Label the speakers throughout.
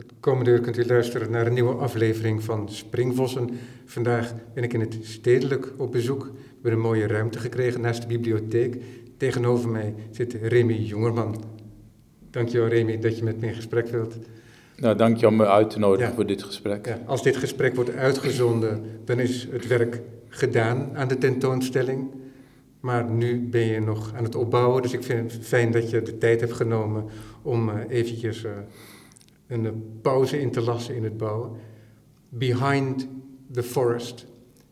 Speaker 1: Het komende uur kunt u luisteren naar een nieuwe aflevering van Springvossen. Vandaag ben ik in het stedelijk op bezoek. We hebben een mooie ruimte gekregen naast de bibliotheek. Tegenover mij zit Remy Jongerman. Dankjewel Remy dat je met me in gesprek wilt.
Speaker 2: Nou, dank je om me uit te nodigen voor dit gesprek.
Speaker 1: Ja, als dit gesprek wordt uitgezonden, dan is het werk gedaan aan de tentoonstelling. Maar nu ben je nog aan het opbouwen, dus ik vind het fijn dat je de tijd hebt genomen om uh, eventjes uh, een pauze in te lassen in het bouwen. Behind the Forest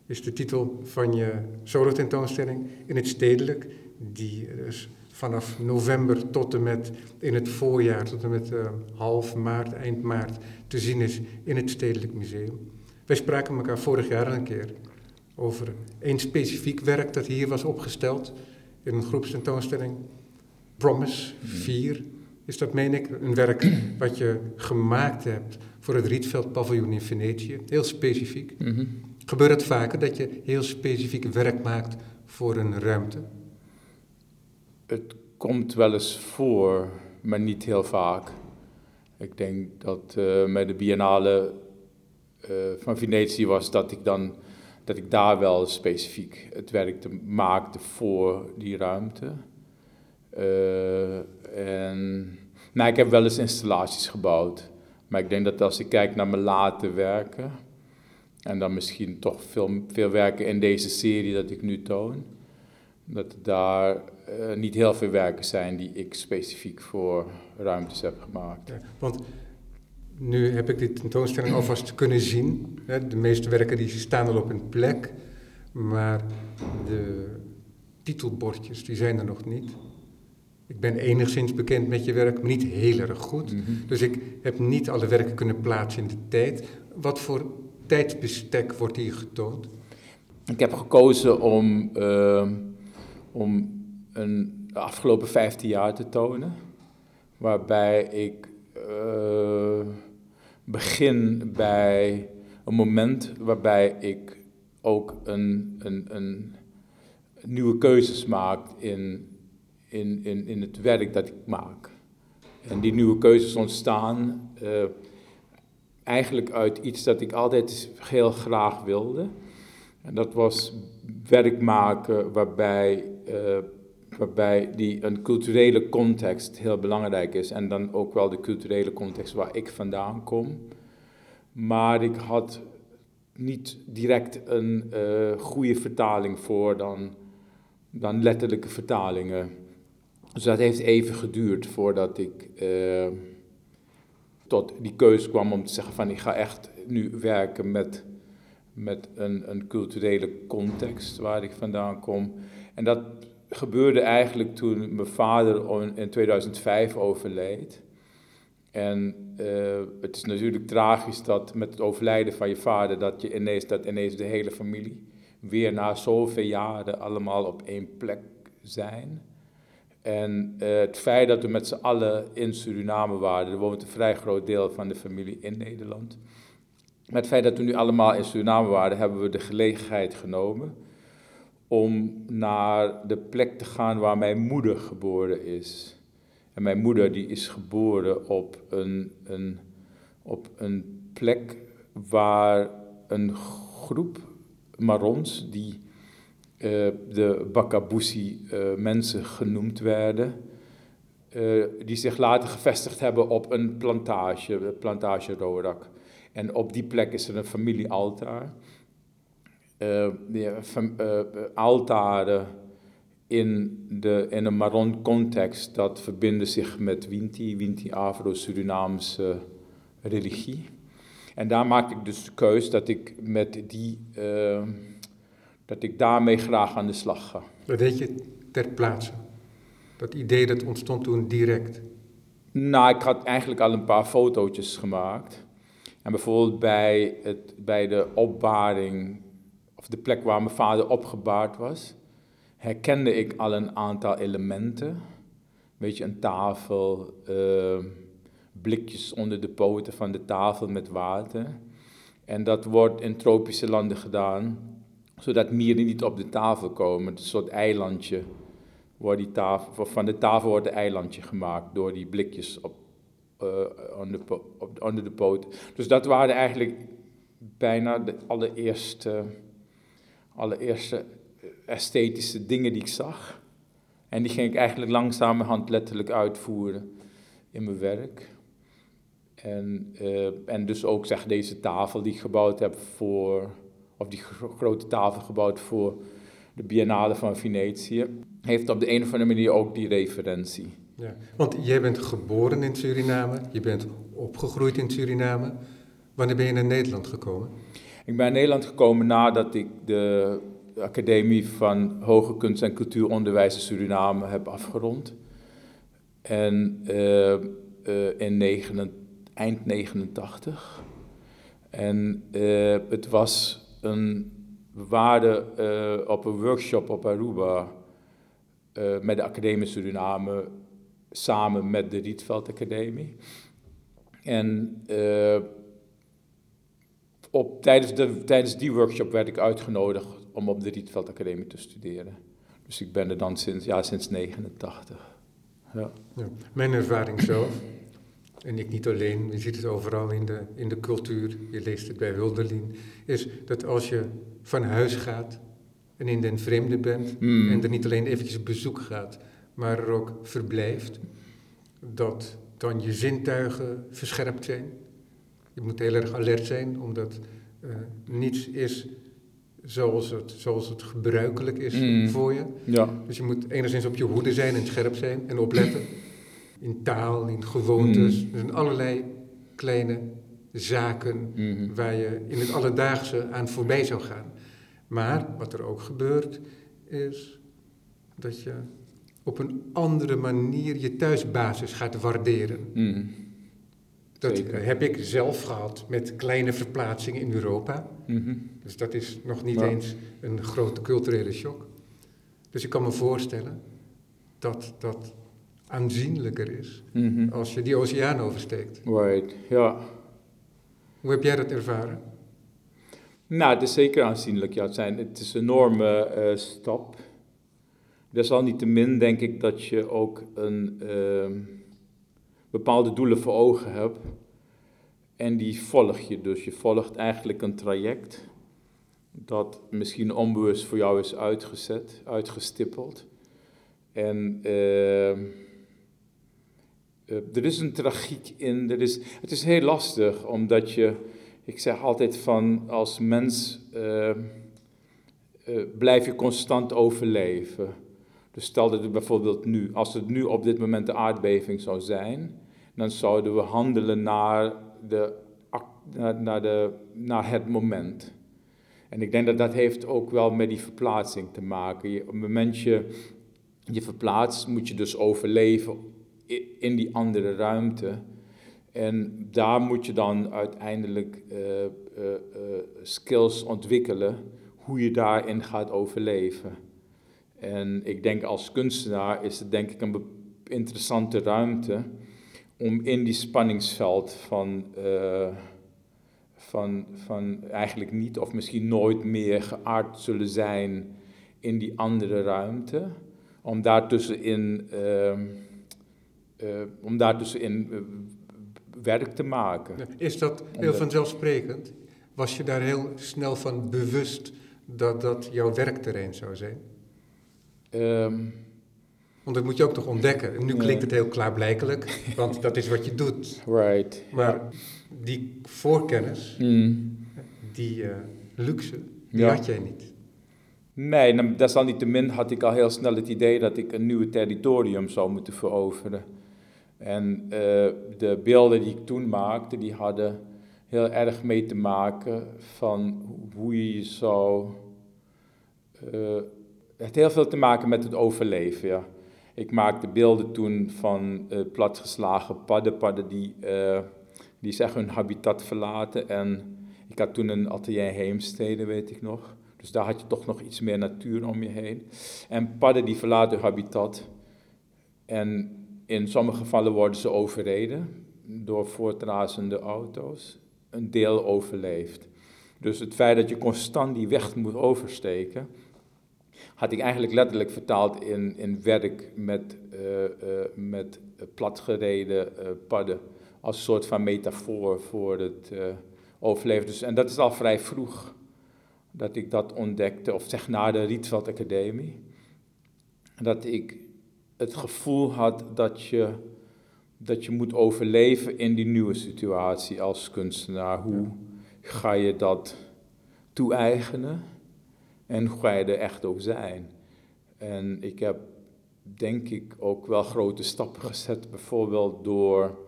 Speaker 1: is de titel van je solo-tentoonstelling in het stedelijk, die dus vanaf november tot en met in het voorjaar, tot en met uh, half maart, eind maart, te zien is in het Stedelijk Museum. Wij spraken elkaar vorig jaar een keer over een specifiek werk dat hier was opgesteld in een groepstentoonstelling. Promise 4 is dat, meen ik, een werk wat je gemaakt hebt voor het Rietveld Paviljoen in Venetië. Heel specifiek. Mm -hmm. Gebeurt het vaker dat je heel specifiek werk maakt voor een ruimte?
Speaker 2: Het komt wel eens voor, maar niet heel vaak. Ik denk dat uh, met de Biennale uh, van Venetië was dat ik dan dat ik daar wel specifiek het werk te maakte voor die ruimte. Uh, en, nou, ik heb wel eens installaties gebouwd. Maar ik denk dat als ik kijk naar mijn late werken, en dan misschien toch veel, veel werken in deze serie dat ik nu toon, dat daar uh, niet heel veel werken zijn die ik specifiek voor ruimtes heb gemaakt.
Speaker 1: Want nu heb ik die tentoonstelling alvast kunnen zien. De meeste werken die staan al op een plek, maar de titelbordjes die zijn er nog niet. Ik ben enigszins bekend met je werk, maar niet heel erg goed. Mm -hmm. Dus ik heb niet alle werken kunnen plaatsen in de tijd. Wat voor tijdsbestek wordt hier getoond?
Speaker 2: Ik heb gekozen om, uh, om een, de afgelopen 15 jaar te tonen, waarbij ik uh, begin bij een moment waarbij ik ook een, een, een nieuwe keuzes maak in, in, in, in het werk dat ik maak. En die nieuwe keuzes ontstaan uh, eigenlijk uit iets dat ik altijd heel graag wilde. En dat was werk maken waarbij, uh, waarbij die een culturele context heel belangrijk is. En dan ook wel de culturele context waar ik vandaan kom. Maar ik had niet direct een uh, goede vertaling voor dan, dan letterlijke vertalingen. Dus dat heeft even geduurd voordat ik uh, tot die keuze kwam om te zeggen van ik ga echt nu werken met, met een, een culturele context waar ik vandaan kom. En dat gebeurde eigenlijk toen mijn vader in 2005 overleed. En uh, het is natuurlijk tragisch dat met het overlijden van je vader, dat, je ineens, dat ineens de hele familie weer na zoveel jaren allemaal op één plek zijn. En uh, het feit dat we met z'n allen in Suriname waren, er woont een vrij groot deel van de familie in Nederland. Met het feit dat we nu allemaal in Suriname waren, hebben we de gelegenheid genomen om naar de plek te gaan waar mijn moeder geboren is. En mijn moeder die is geboren op een, een, op een plek waar een groep Marons, die de Bakabusi uh, mensen genoemd werden, uh, die zich later gevestigd hebben op een plantage, plantage Rorak. En op die plek is er een familiealtaar. altaren in, de, in een Maron context, dat verbinden zich met Winti, Winti Afro-Surinaamse religie. En daar maak ik dus de keus dat ik met die, dat ik daarmee graag aan de slag ga.
Speaker 1: Dat deed je ter plaatse? Dat idee dat ontstond toen direct?
Speaker 2: Nou, ik had eigenlijk al een paar fotootjes gemaakt. En bijvoorbeeld bij, het, bij de opbaring, of de plek waar mijn vader opgebaard was, herkende ik al een aantal elementen. Weet je, een tafel, uh, blikjes onder de poten van de tafel met water. En dat wordt in tropische landen gedaan, zodat mieren niet op de tafel komen. Een soort eilandje. Wordt die tafel, van de tafel wordt een eilandje gemaakt door die blikjes op onder de poot. Dus dat waren eigenlijk bijna de allereerste, allereerste esthetische dingen die ik zag. En die ging ik eigenlijk langzamerhand letterlijk uitvoeren in mijn werk. En, uh, en dus ook zeg deze tafel die ik gebouwd heb voor, of die grote tafel gebouwd voor de Biennale van Venetië, heeft op de een of andere manier ook die referentie.
Speaker 1: Ja, want jij bent geboren in Suriname, je bent opgegroeid in Suriname. Wanneer ben je naar Nederland gekomen?
Speaker 2: Ik ben naar Nederland gekomen nadat ik de Academie van Hoge Kunst en Cultuuronderwijs in Suriname heb afgerond. En uh, uh, in 89 eind 89. En uh, het was een, waren uh, op een workshop op Aruba uh, met de Academie Suriname samen met de Rietveld Academie. En op, tijdens, de, tijdens die workshop werd ik uitgenodigd om op de Rietveld Academie te studeren. Dus ik ben er dan sinds, ja, sinds 89. Ja.
Speaker 1: ja mijn ervaring zelf en ik niet alleen, je ziet het overal in de, in de cultuur, je leest het bij Hulderlin, is dat als je van huis gaat en in den vreemde bent hmm. en er niet alleen eventjes op bezoek gaat, maar er ook verblijft, dat dan je zintuigen verscherpt zijn. Je moet heel erg alert zijn, omdat uh, niets is zoals het, zoals het gebruikelijk is hmm. voor je. Ja. Dus je moet enigszins op je hoede zijn en scherp zijn en opletten in taal, in gewoontes. Mm. Er zijn allerlei kleine zaken mm-hmm. waar je in het alledaagse aan voorbij zou gaan. Maar wat er ook gebeurt, is dat je op een andere manier je thuisbasis gaat waarderen. Mm. Dat heb ik zelf gehad met kleine verplaatsingen in Europa. Mm-hmm. Dus dat is nog niet eens een grote culturele shock. Dus ik kan me voorstellen dat dat aanzienlijker is mhm. als je die oceaan oversteekt.
Speaker 2: Right, ja.
Speaker 1: Hoe heb jij dat ervaren?
Speaker 2: Nou, het is zeker aanzienlijk. Ja, het, zijn, het is een enorme uh, stap. Desalniettemin denk ik dat je ook een, uh, bepaalde doelen voor ogen hebt. En die volg je dus. Je volgt eigenlijk een traject dat misschien onbewust voor jou is uitgezet, uitgestippeld. En... Uh, er is een tragiek in. Er is, het is heel lastig, omdat je, ik zeg altijd van als mens uh, uh, blijf je constant overleven. Dus stel dat het bijvoorbeeld nu, als het nu op dit moment de aardbeving zou zijn, dan zouden we handelen naar, de, naar, de, naar het moment. En ik denk dat dat heeft ook wel met die verplaatsing te maken. Je, op het moment je je verplaatst, moet je dus overleven in die andere ruimte. En daar moet je dan uiteindelijk uh, uh, skills ontwikkelen hoe je daarin gaat overleven. En ik denk als kunstenaar is het denk ik een interessante ruimte om in die spanningsveld van, van, van eigenlijk niet of misschien nooit meer geaard zullen zijn in die andere ruimte, om daartussenin uh, om daartussenin uh, werk te maken.
Speaker 1: Is dat heel vanzelfsprekend? Was je daar heel snel van bewust dat dat jouw werkterrein zou zijn? Um, want dat moet je ook toch ontdekken. En nu klinkt het heel klaarblijkelijk, want dat is wat je doet.
Speaker 2: Right.
Speaker 1: Maar die voorkennis, mm. die uh, luxe, die had jij niet.
Speaker 2: Nee, desalniettemin had ik al heel snel het idee dat ik een nieuw territorium zou moeten veroveren. En uh, de beelden die ik toen maakte, die hadden heel erg mee te maken van hoe je je zou... Uh, het heel veel te maken met het overleven, ja. Ik maakte beelden toen van uh, platgeslagen padden, padden die, die zeg hun habitat verlaten. En ik had toen een atelier Heemstede, weet ik nog. Dus daar had je toch nog iets meer natuur om je heen. En padden die verlaten hun habitat. En in sommige gevallen worden ze overreden door voortrazende auto's. Een deel overleeft. Dus het feit dat je constant die weg moet oversteken, had ik eigenlijk letterlijk vertaald in, in werk met, uh, uh, met platgereden uh, padden als soort van metafoor voor het overleven. Dus, en dat is al vrij vroeg dat ik dat ontdekte, of zeg na de Rietveld Academie. Dat ik het gevoel had dat je, dat je moet overleven in die nieuwe situatie als kunstenaar. Hoe ga je dat toe-eigenen en hoe ga je er echt ook zijn? En ik heb denk ik ook wel grote stappen gezet, bijvoorbeeld door,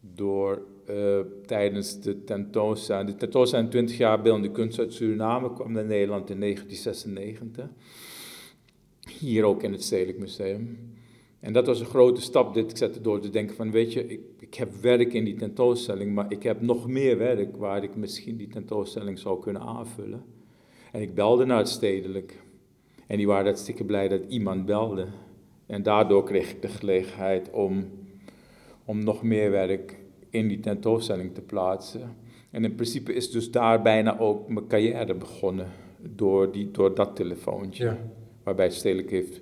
Speaker 2: door uh, tijdens de tentoonstelling. De tentoonstelling 20 jaar beeldende kunst uit Suriname kwam naar Nederland in 1996. Hier ook in het Stedelijk Museum. En dat was een grote stap, dit zette door te denken van, weet je, ik, ik heb werk in die tentoonstelling, maar ik heb nog meer werk waar ik misschien die tentoonstelling zou kunnen aanvullen. En ik belde naar het Stedelijk. En die waren hartstikke blij dat iemand belde. En daardoor kreeg ik de gelegenheid om, om nog meer werk in die tentoonstelling te plaatsen. En in principe is dus daar bijna ook mijn carrière begonnen door, die, door dat telefoontje. Ja. Waarbij Stedelijk heeft,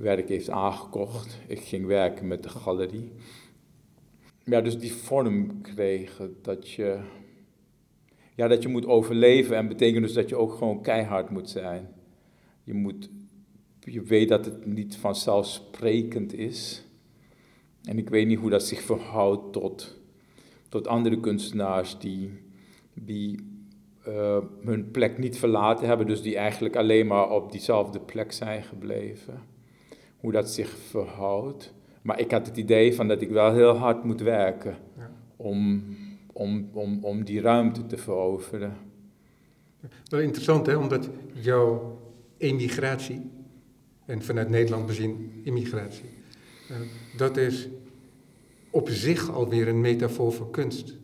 Speaker 2: werk heeft aangekocht. Ik ging werken met de galerie. Ja, dus die vorm kregen dat je, ja, dat je moet overleven. En betekent dus dat je ook gewoon keihard moet zijn. Je, moet, je weet dat het niet vanzelfsprekend is. En ik weet niet hoe dat zich verhoudt tot tot andere kunstenaars die, die uh, hun plek niet verlaten hebben, dus die eigenlijk alleen maar op diezelfde plek zijn gebleven. Hoe dat zich verhoudt. Maar ik had het idee van dat ik wel heel hard moet werken ja. om, om, om, om die ruimte te veroveren.
Speaker 1: Wel interessant hè, omdat jouw emigratie, en vanuit Nederland bezien immigratie, uh, dat is op zich alweer een metafoor voor kunst.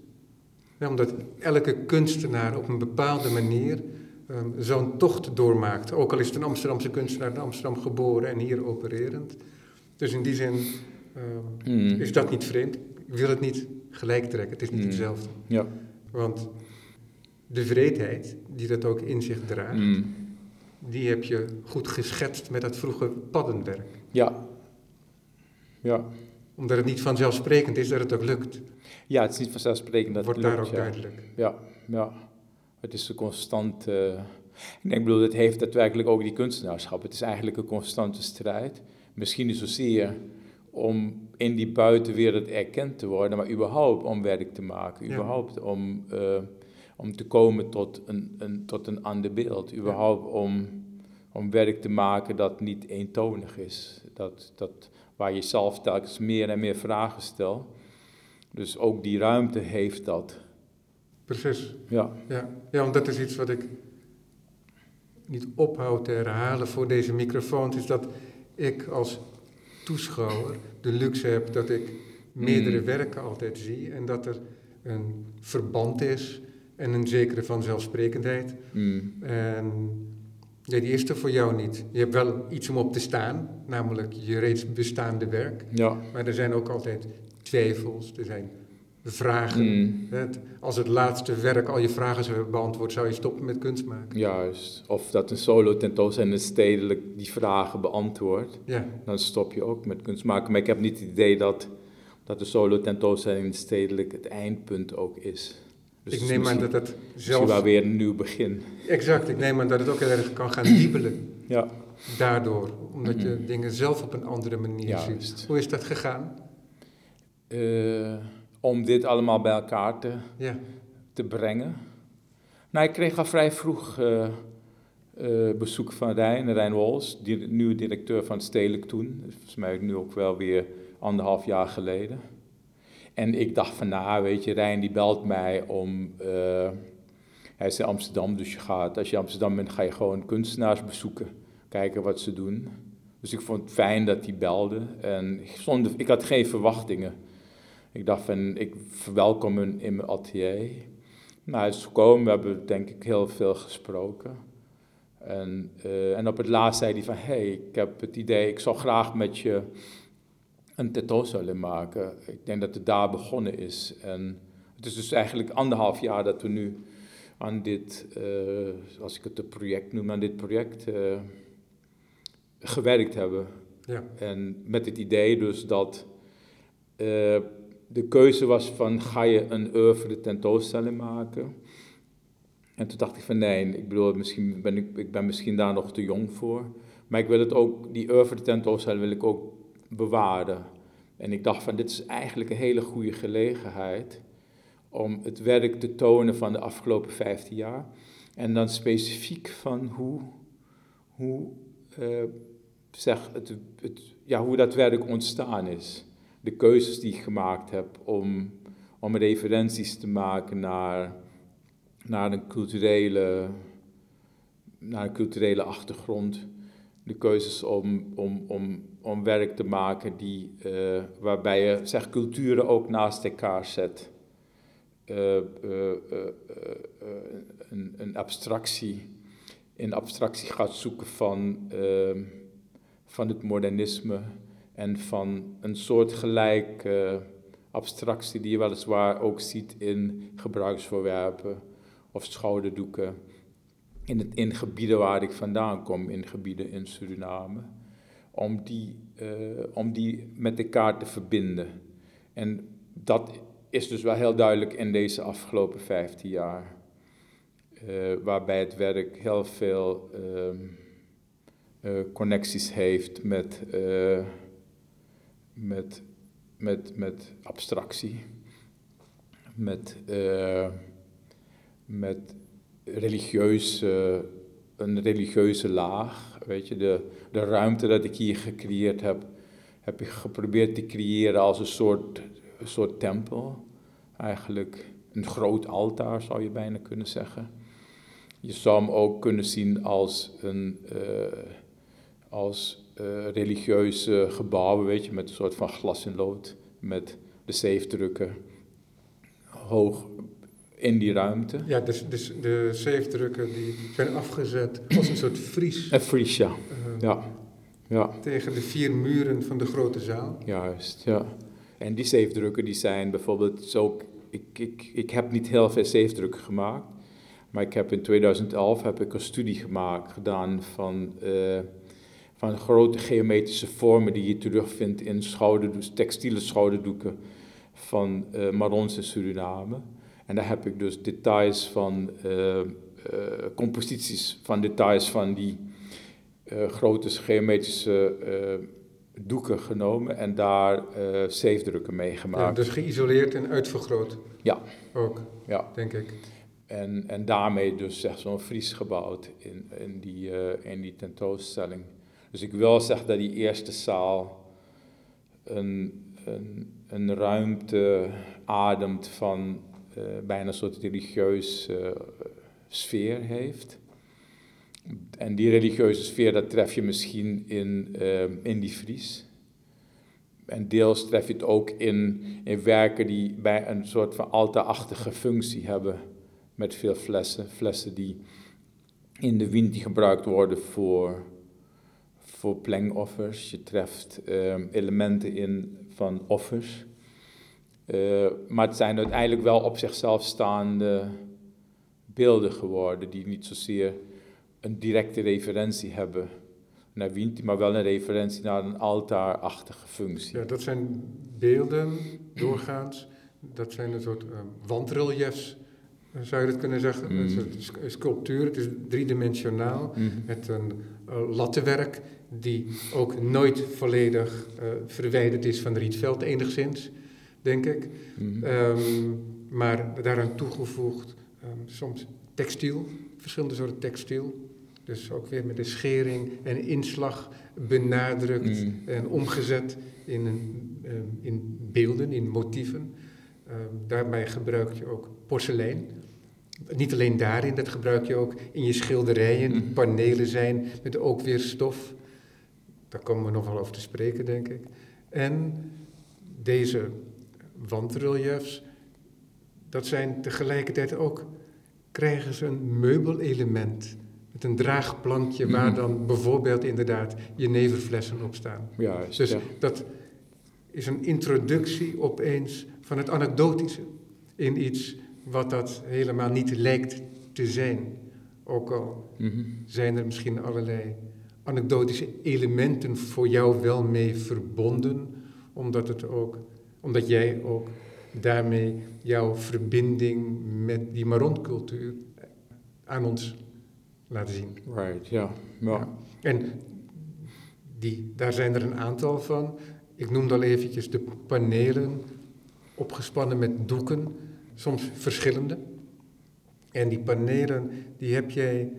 Speaker 1: omdat elke kunstenaar op een bepaalde manier um, zo'n tocht doormaakt. Ook al is het een Amsterdamse kunstenaar in Amsterdam geboren en hier opererend. Dus in die zin um, is dat niet vreemd. Ik wil het niet gelijk trekken, het is niet mm. hetzelfde. Ja. Want de vreedheid die dat ook in zich draagt, mm. die heb je goed geschetst met dat vroege paddenwerk.
Speaker 2: Ja. Ja
Speaker 1: omdat het niet vanzelfsprekend is dat het ook lukt.
Speaker 2: Ja, het is niet vanzelfsprekend dat
Speaker 1: Wordt
Speaker 2: het lukt.
Speaker 1: Wordt daar ook duidelijk.
Speaker 2: Ja, ja. Het is een constant... Uh, ik denk, bedoel, het heeft daadwerkelijk ook die kunstenaarschap. Het is eigenlijk een constante strijd. Misschien niet zozeer om in die buitenwereld erkend te worden, maar überhaupt om werk te maken. Überhaupt om, uh, om te komen tot een, een, tot een ander beeld. Überhaupt om, om werk te maken dat niet eentonig is. Dat, dat, waar je zelf telkens meer en meer vragen stelt. Dus ook die ruimte heeft dat.
Speaker 1: Precies. Ja. Ja, ja want dat is iets wat ik niet ophoud te herhalen voor deze microfoon, is dat ik als toeschouwer de luxe heb dat ik meerdere mm. werken altijd zie en dat er een verband is en een zekere vanzelfsprekendheid. Mm. En die is er voor jou niet. Je hebt wel iets om op te staan, namelijk je reeds bestaande werk. Ja. Maar er zijn ook altijd twijfels, er zijn vragen. Mm. Als het laatste werk al je vragen zou beantwoord, zou je stoppen met kunst maken.
Speaker 2: Juist. Of dat een solo tentoonstelling stedelijk die vragen beantwoordt. Ja. Dan stop je ook met kunst maken. Maar ik heb niet het idee dat, dat de solo tentoonstelling stedelijk het eindpunt ook is.
Speaker 1: Dus ik neem aan dat het
Speaker 2: zelf... wel weer een nieuw begin.
Speaker 1: Exact, ik neem aan dat het ook heel erg kan gaan diepelen. Ja. Daardoor, omdat je mm-hmm. dingen zelf op een andere manier ziet. Hoe is dat gegaan?
Speaker 2: Uh, om dit allemaal bij elkaar te, ja. te brengen. Nou, ik kreeg al vrij vroeg uh, uh, bezoek van Rijn, Rijn Wols, die nieuwe directeur van Stedelijk toen. Volgens mij nu ook wel weer anderhalf jaar geleden. En ik dacht van, nou, weet je, Rijn die belt mij om... Uh, hij is in Amsterdam, dus je gaat, als je in Amsterdam bent, ga je gewoon kunstenaars bezoeken. Kijken wat ze doen. Dus ik vond het fijn dat hij belde. En zonder, ik had geen verwachtingen. Ik dacht van, ik verwelkom hem in mijn atelier. Nou, hij is gekomen, we hebben denk ik heel veel gesproken. En, uh, en op het laatst zei hij van, hé, hey, ik heb het idee, ik zou graag met je een tentoonstelling maken. Ik denk dat het daar begonnen is. En het is dus eigenlijk anderhalf jaar dat we nu aan dit, uh, als ik het een project noem, aan dit project uh, gewerkt hebben. Ja. En met het idee dus dat uh, de keuze was van, ga je een oeuvre tentoonstelling maken? En toen dacht ik van, nee, ik bedoel, misschien ben ik, ik ben misschien daar nog te jong voor. Maar ik wil het ook, die oeuvre tentoonstelling wil ik ook bewaren. En ik dacht van, dit is eigenlijk een hele goede gelegenheid om het werk te tonen van de afgelopen 15 jaar. En dan specifiek van hoe, hoe, uh, zeg, het, het, ja, hoe dat werk ontstaan is. De keuzes die ik gemaakt heb om, om referenties te maken naar, naar, een culturele, naar een culturele achtergrond. De keuzes om, om, om, om werk te maken die, uh, waarbij je zeg, culturen ook naast elkaar zet. Uh, een, een, abstractie, in abstractie gaat zoeken van, van het modernisme en van een soort gelijke abstractie die je weliswaar ook ziet in gebruiksvoorwerpen of schouderdoeken. In, het, in gebieden waar ik vandaan kom, in gebieden in Suriname, om die, uh, om die met elkaar te verbinden. En dat is dus wel heel duidelijk in deze afgelopen 15 jaar. Uh, waarbij het werk heel veel uh, connecties heeft met, met, met, met abstractie, met, met religieuze, een religieuze laag. Weet je, de, de ruimte dat ik hier gecreëerd heb, heb ik geprobeerd te creëren als een soort een soort tempel. Eigenlijk een groot altaar zou je bijna kunnen zeggen. Je zou hem ook kunnen zien als een uh, als, uh, religieuze gebouwen, weet je, met een soort van glas in lood, met de zeefdrukken hoog in die ruimte.
Speaker 1: Ja, dus, dus de zeefdrukken die zijn afgezet als een soort vries.
Speaker 2: Een vries, ja. Uh, ja. ja.
Speaker 1: Tegen de vier muren van de grote zaal.
Speaker 2: Juist, ja. En die zeefdrukken die zijn bijvoorbeeld zo. Ik, ik, ik heb niet heel veel zeefdrukken gemaakt. Maar ik heb in 2011 heb ik een studie gemaakt, gedaan van, uh, van grote geometrische vormen die je terugvindt in schouderdoeken, textiele schouderdoeken van uh, Marons in Suriname. En daar heb ik dus details van, uh, composities van details van die grote geometrische doeken genomen en daar zeefdrukken mee gemaakt.
Speaker 1: Ja, dus geïsoleerd en uitvergroot?
Speaker 2: Ja.
Speaker 1: Ook,
Speaker 2: ja.
Speaker 1: denk ik.
Speaker 2: En, en daarmee dus zeg, zo'n vries gebouwd in, in, die, in die tentoonstelling. Dus ik wil zeggen dat die eerste zaal een, een, een ruimte ademt van uh, bijna een soort religieus sfeer heeft. En die religieuze sfeer, dat tref je misschien in, uh, in die Fries. En deels tref je het ook in, in werken die bij een soort van altaarachtige functie hebben. Met veel flessen. Flessen die in de wind gebruikt worden voor, voor plengoffers. Je treft uh, elementen in van offers. Uh, maar het zijn uiteindelijk wel op zichzelf staande beelden geworden, die niet zozeer een directe referentie hebben naar Winti, maar wel een referentie naar een altaarachtige functie.
Speaker 1: Ja, dat zijn beelden doorgaans. Dat zijn een soort uh, wandreliefs, zou je dat kunnen zeggen. Mm. Het is een sculptuur, het is driedimensionaal, mm. met een uh, lattenwerk die ook nooit volledig uh, verwijderd is van Rietveld enigszins, denk ik. Mm. Um, maar daaraan toegevoegd um, soms textiel, verschillende soorten textiel. Dus ook weer met de schering en inslag benadrukt mm. en omgezet in, een, uh, in beelden, in motieven. Daarbij gebruik je ook porselein. Niet alleen daarin, dat gebruik je ook in je schilderijen, die mm. panelen zijn met ook weer stof. Daar komen we nog wel over te spreken, denk ik. En deze wandreliefs, dat zijn tegelijkertijd ook, krijgen ze een meubelelement met een draagplankje waar mhm. dan bijvoorbeeld inderdaad jeneverflessen op staan.
Speaker 2: Juist,
Speaker 1: dus dat is een introductie opeens van het anekdotische in iets wat dat helemaal niet lijkt te zijn. Ook al mm zijn er misschien allerlei anekdotische elementen voor jou wel mee verbonden, omdat het ook Omdat jij ook daarmee jouw verbinding met die Maron-cultuur aan ons laat zien.
Speaker 2: Right, ja. ja.
Speaker 1: En die, daar zijn er een aantal van. Ik noemde al eventjes de panelen, opgespannen met doeken, soms verschillende. En die panelen, die heb jij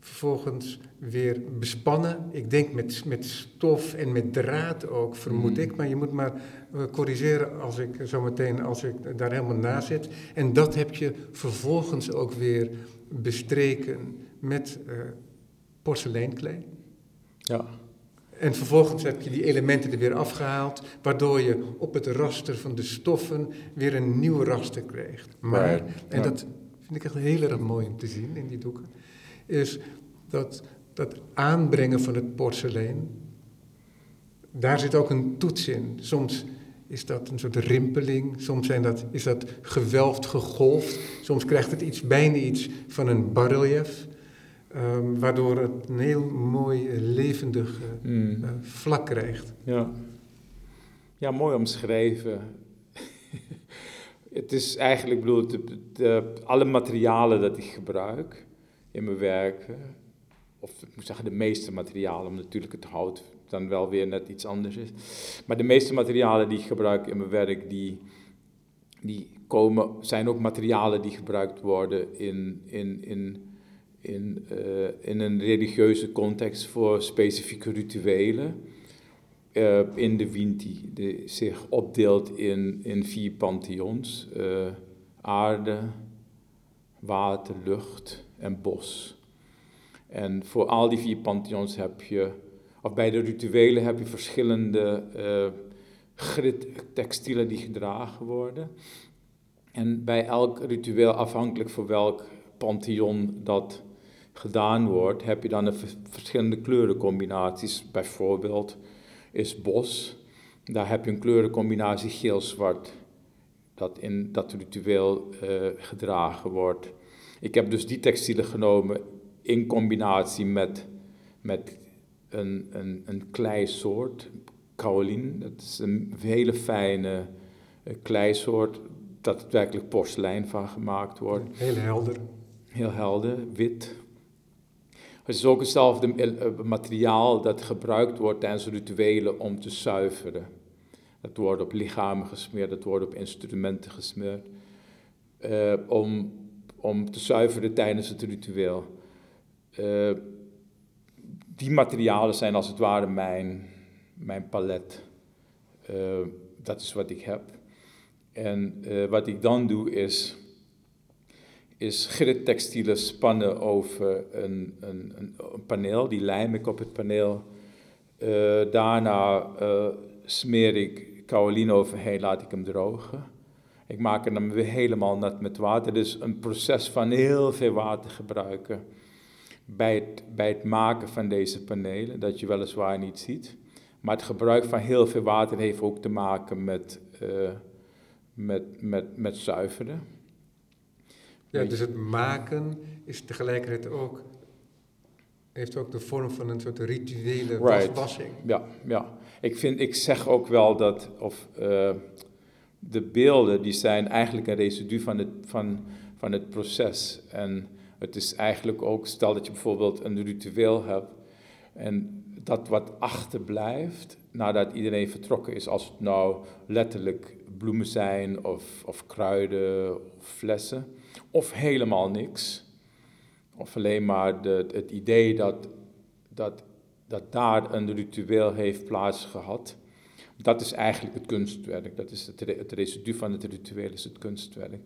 Speaker 1: vervolgens weer bespannen. Ik denk met, met stof en met draad ook, vermoed mm. ik. Maar je moet maar uh, corrigeren als ik zometeen, als ik daar helemaal na zit. En dat heb je vervolgens ook weer bestreken met uh, porseleinklei.
Speaker 2: Ja.
Speaker 1: En vervolgens heb je die elementen er weer afgehaald, waardoor je op het raster van de stoffen weer een nieuw raster krijgt. Maar, en dat vind ik echt heel erg mooi om te zien in die doeken, is dat dat aanbrengen van het porselein, daar zit ook een toets in. Soms is dat een soort rimpeling, soms zijn dat, is dat gewelfd, gegolfd, soms krijgt het iets, bijna iets van een barrelief. Um, waardoor het een heel mooi, levendig mm. uh, vlak krijgt.
Speaker 2: Ja, ja mooi omschreven. het is eigenlijk, bedoel, de, de, alle materialen dat ik gebruik in mijn werken, of ik moet zeggen de meeste materialen, omdat natuurlijk het hout dan wel weer net iets anders is. Maar de meeste materialen die ik gebruik in mijn werk, die, die komen, zijn ook materialen die gebruikt worden in, in, in in, uh, in een religieuze context voor specifieke rituelen uh, in de Winti, die zich opdeelt in, in vier pantheons: aarde, water, lucht en bos. En voor al die vier pantheons heb je, of bij de rituelen heb je verschillende grid textielen die gedragen worden. En bij elk ritueel, afhankelijk voor welk pantheon dat gedaan wordt, heb je dan een verschillende kleurencombinaties. Bijvoorbeeld is bos, daar heb je een kleurencombinatie geel-zwart, dat in dat ritueel uh, gedragen wordt. Ik heb dus die textielen genomen in combinatie met, met een, een, een kleisoort, kaolin. Dat is een hele fijne uh, kleisoort, dat het werkelijk porselein van gemaakt wordt.
Speaker 1: Heel helder.
Speaker 2: Heel helder, wit. Het is ook hetzelfde eh, materiaal dat gebruikt wordt tijdens rituelen om te zuiveren. Dat wordt op lichamen gesmeerd, dat wordt op instrumenten gesmeerd. Uh, om, om te zuiveren tijdens het ritueel. Uh, die materialen zijn als het ware mijn, mijn palet. Uh, dat is wat ik heb. En wat ik dan doe is is grittextielen spannen over een, een, een, paneel. Die lijm ik op het paneel. Daarna smeer ik kaolin overheen, laat ik hem drogen. Ik maak hem weer helemaal nat met water. Dus een proces van heel veel water gebruiken bij het, bij het maken van deze panelen, dat je weliswaar niet ziet. Maar het gebruik van heel veel water heeft ook te maken met, uh, met, met, met zuiveren.
Speaker 1: Ja, dus het maken is tegelijkertijd ook, heeft ook de vorm van een soort rituele right.
Speaker 2: Ja, ja. Ik, vind, ik zeg ook wel dat, of uh, de beelden, die zijn eigenlijk een residu van het, van, van het proces. En het is eigenlijk ook, stel dat je bijvoorbeeld een ritueel hebt, en dat wat achterblijft nadat iedereen vertrokken is, als het nou letterlijk bloemen zijn of, of kruiden of flessen, of helemaal niks. Of alleen maar de, het idee dat, dat, dat daar een ritueel heeft plaatsgehad. Dat is eigenlijk het kunstwerk. Dat is het, het residu van het ritueel is het kunstwerk.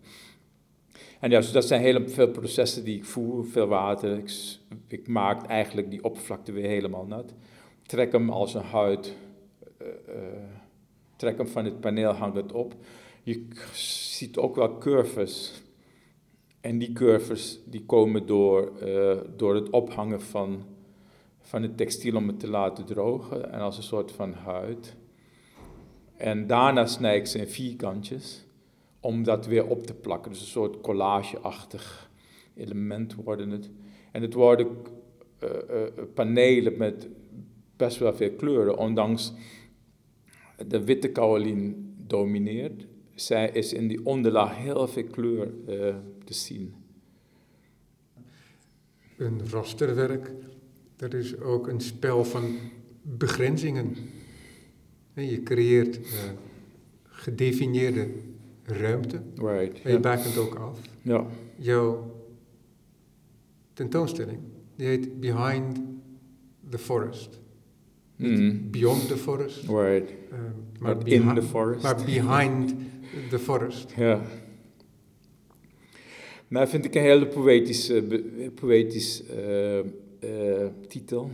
Speaker 2: En ja, dus dat zijn heel veel processen die ik voer, veel water. Ik, maak eigenlijk die oppervlakte weer helemaal nat. Trek hem als een huid, uh, uh, trek hem van het paneel, hang het op. Je ziet ook wel curves en die curves die komen door, uh, door het ophangen van, van het textiel om het te laten drogen en als een soort van huid. En daarna snij ik ze in vierkantjes om dat weer op te plakken. Dus een soort collageachtig element worden het. En het worden uh, uh, panelen met best wel veel kleuren, ondanks de witte kaolin domineert. Zij is in die onderlaag heel veel kleur te zien.
Speaker 1: Een rasterwerk, dat is ook een spel van begrenzingen. En je creëert uh, gedefinieerde ruimte.
Speaker 2: Right,
Speaker 1: en je bakent ook af.
Speaker 2: Ja.
Speaker 1: Jouw tentoonstelling, die heet Behind the Forest.
Speaker 2: Mm.
Speaker 1: Beyond the forest.
Speaker 2: Right.
Speaker 1: Uh,
Speaker 2: maar in the forest.
Speaker 1: Maar behind the forest.
Speaker 2: Ja. Nou, vind ik een hele poëtische, poëtisch uh, uh, titel.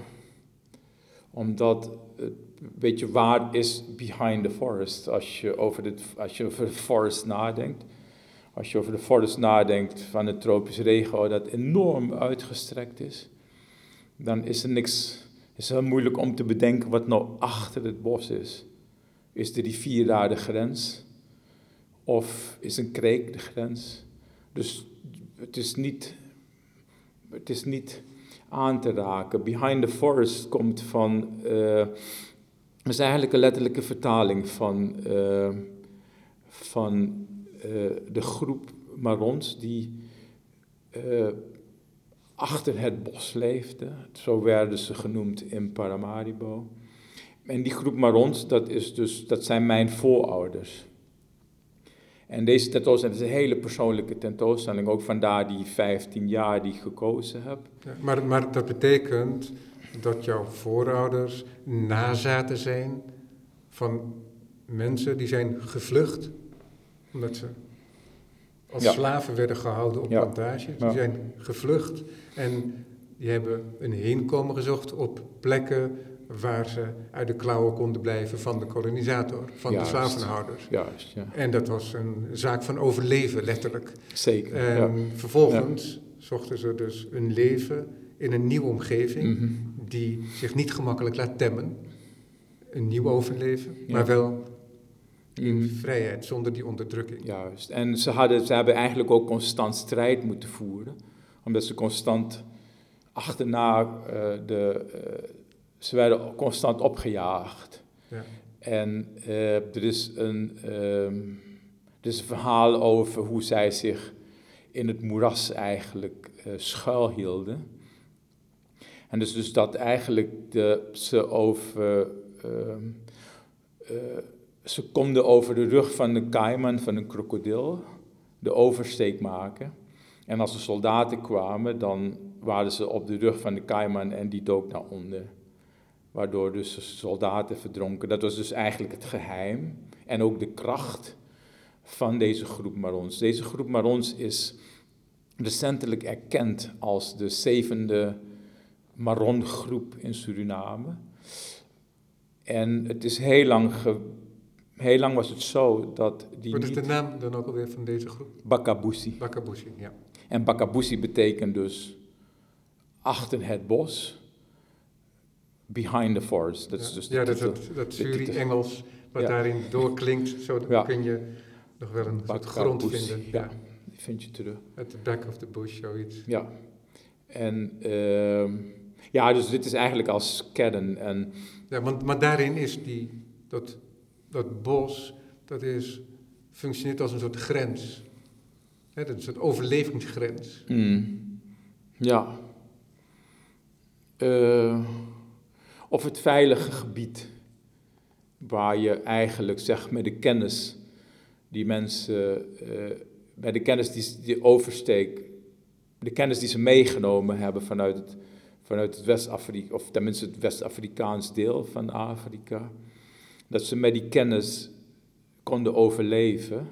Speaker 2: Omdat het weet je, waar is behind the forest? Als je over de, als je over de forest nadenkt. Als je over de forest nadenkt van het tropisch regio dat enorm uitgestrekt is. Dan is er niks, is heel moeilijk om te bedenken wat nou achter het bos is. Is de rivier daar de grens? Of is een kreek de grens? Dus het is niet, het is niet aan te raken. Behind the forest komt van, uh, is eigenlijk een letterlijke vertaling van, uh, van uh, de groep Marons die achter het bos leefde. Zo werden ze genoemd in Paramaribo. En die groep Marons, dat, is dus, dat zijn mijn voorouders. En deze tentoonstelling is een hele persoonlijke tentoonstelling, ook vandaar die 15 jaar die ik gekozen heb.
Speaker 1: Ja, maar, maar dat betekent dat jouw voorouders nazaten zijn van mensen die zijn gevlucht omdat ze als
Speaker 2: Ja.
Speaker 1: slaven werden gehouden op
Speaker 2: Ja.
Speaker 1: plantages. Die
Speaker 2: Ja.
Speaker 1: zijn gevlucht en die hebben een heenkomen gezocht op plekken waar ze uit de klauwen konden blijven van de kolonisator, van
Speaker 2: Juist.
Speaker 1: de slavenhouders.
Speaker 2: Juist, ja.
Speaker 1: En dat was een zaak van overleven, letterlijk.
Speaker 2: Zeker.
Speaker 1: En vervolgens zochten ze dus een leven in een nieuwe omgeving
Speaker 2: Mhm.
Speaker 1: Die zich niet gemakkelijk laat temmen. Een nieuw overleven,
Speaker 2: Ja.
Speaker 1: maar wel in vrijheid, zonder die onderdrukking.
Speaker 2: Juist. En ze, hadden, ze hebben eigenlijk ook constant strijd moeten voeren, omdat ze constant achterna eh, de. eh, ze werden constant opgejaagd.
Speaker 1: Ja.
Speaker 2: En eh, er, is een, ehm, er is een verhaal over hoe zij zich in het moeras eigenlijk schuilhielden. En dus, dus dat eigenlijk de, ze over. ehm, eh, ze konden over de rug van de kaiman, van een krokodil, de oversteek maken. En als de soldaten kwamen, dan waren ze op de rug van de kaiman en die dook naar onder. Waardoor dus de soldaten verdronken. Dat was dus eigenlijk het geheim en ook de kracht van deze groep Marons. Deze groep Marons is recentelijk erkend als de zevende Maron-groep in Suriname. En het is heel lang, ge, heel lang was het zo dat die
Speaker 1: Wat is de naam dan ook alweer van deze groep?
Speaker 2: Bakabusi.
Speaker 1: Bakabushi, ja.
Speaker 2: En Bakabusi betekent dus achter het bos, behind the forest. Dat is
Speaker 1: ja,
Speaker 2: dus de
Speaker 1: ja, dat, dat, dat. Suri-Engels wat
Speaker 2: Ja.
Speaker 1: daarin doorklinkt, zo
Speaker 2: Ja.
Speaker 1: kun je nog wel een soort grond
Speaker 2: Bakabusi,
Speaker 1: vinden.
Speaker 2: Ja, die vind je terug.
Speaker 1: At the back of the bush, zoiets.
Speaker 2: Ja. En ehm, ja, dus dit is eigenlijk als kern. En
Speaker 1: Ja, want, maar daarin is die, dat, dat bos, dat is, functioneert als een soort grens. Hè, dat is een soort overlevingsgrens.
Speaker 2: Mm. Ja. Eh, of het veilige gebied, waar je eigenlijk zeg met de kennis die mensen, eh, bij de kennis die, die oversteekt, de kennis die ze meegenomen hebben vanuit het, vanuit het West-Afrika, of tenminste het West-Afrikaans deel van Afrika, dat ze met die kennis konden overleven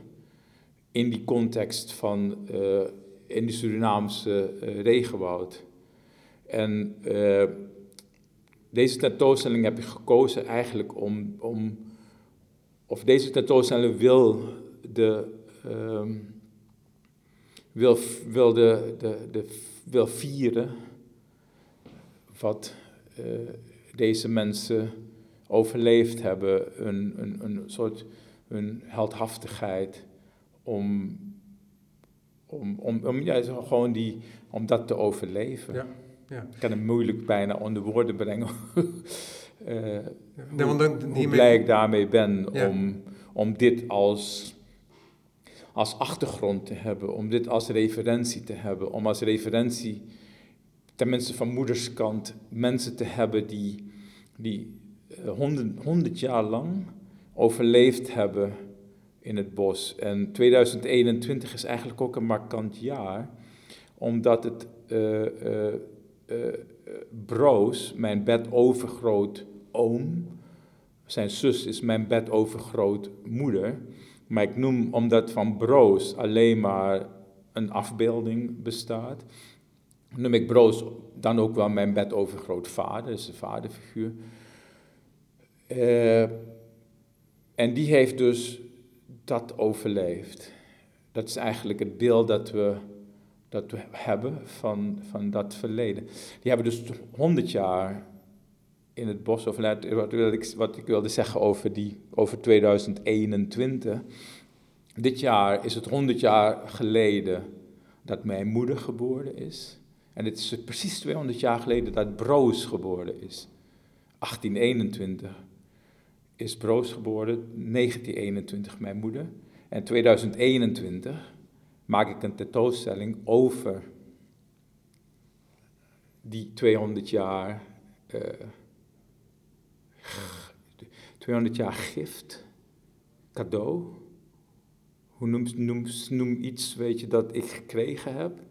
Speaker 2: in die context van eh, in de Surinaamse eh, regenwoud. En eh, deze tentoonstelling heb ik gekozen eigenlijk om, om of deze tentoonstelling wil de ehm, wil, wil, de, de, de, wil vieren wat eh, deze mensen overleefd hebben, een, een, een soort hun heldhaftigheid om, om, om, om ja, gewoon die, om dat te overleven.
Speaker 1: Ja, ja.
Speaker 2: Ik kan het moeilijk bijna onder woorden brengen.
Speaker 1: Want dan,
Speaker 2: hoe
Speaker 1: hiermee-
Speaker 2: blij ik daarmee ben om, om dit als, als achtergrond te hebben, om dit als referentie te hebben, om als referentie, tenminste van moederskant, mensen te hebben die, die honderd, honderd jaar lang overleefd hebben in het bos. En 2021 is eigenlijk ook een markant jaar, omdat het uh, uh, uh, Broos, mijn bed overgroot oom, zijn zus is mijn bed overgroot moeder. Maar ik noem, omdat van Broos alleen maar een afbeelding bestaat, noem ik Broos dan ook wel mijn bed overgroot vader, is een vaderfiguur. Uh, en die heeft dus dat overleefd. Dat is eigenlijk het beeld dat we, dat we hebben van, van dat verleden. Die hebben dus 100 jaar in het bos overleefd. Wat, ik, wat ik wilde zeggen over, die, over 2021. Dit jaar is het 100 jaar geleden dat mijn moeder geboren is. En het is precies 200 jaar geleden dat Broos geboren is. 1821 is Broos geboren, 1921 mijn moeder. En 2021 maak ik een tentoonstelling over die 200 jaar, uh, 200 jaar gift, cadeau. Hoe noem, noem, noem iets, weet je, dat ik gekregen heb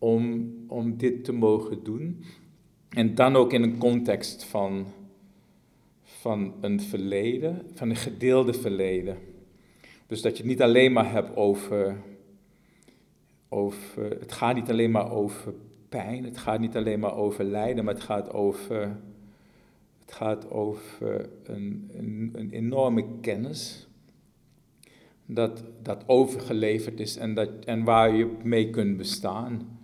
Speaker 2: om, om dit te mogen doen. En dan ook in een context van van een verleden, van een gedeelde verleden. Dus dat je het niet alleen maar hebt over, over, het gaat niet alleen maar over pijn, het gaat niet alleen maar over lijden, maar het gaat over, het gaat over een, een, een enorme kennis dat, dat overgeleverd is en, dat, en waar je mee kunt bestaan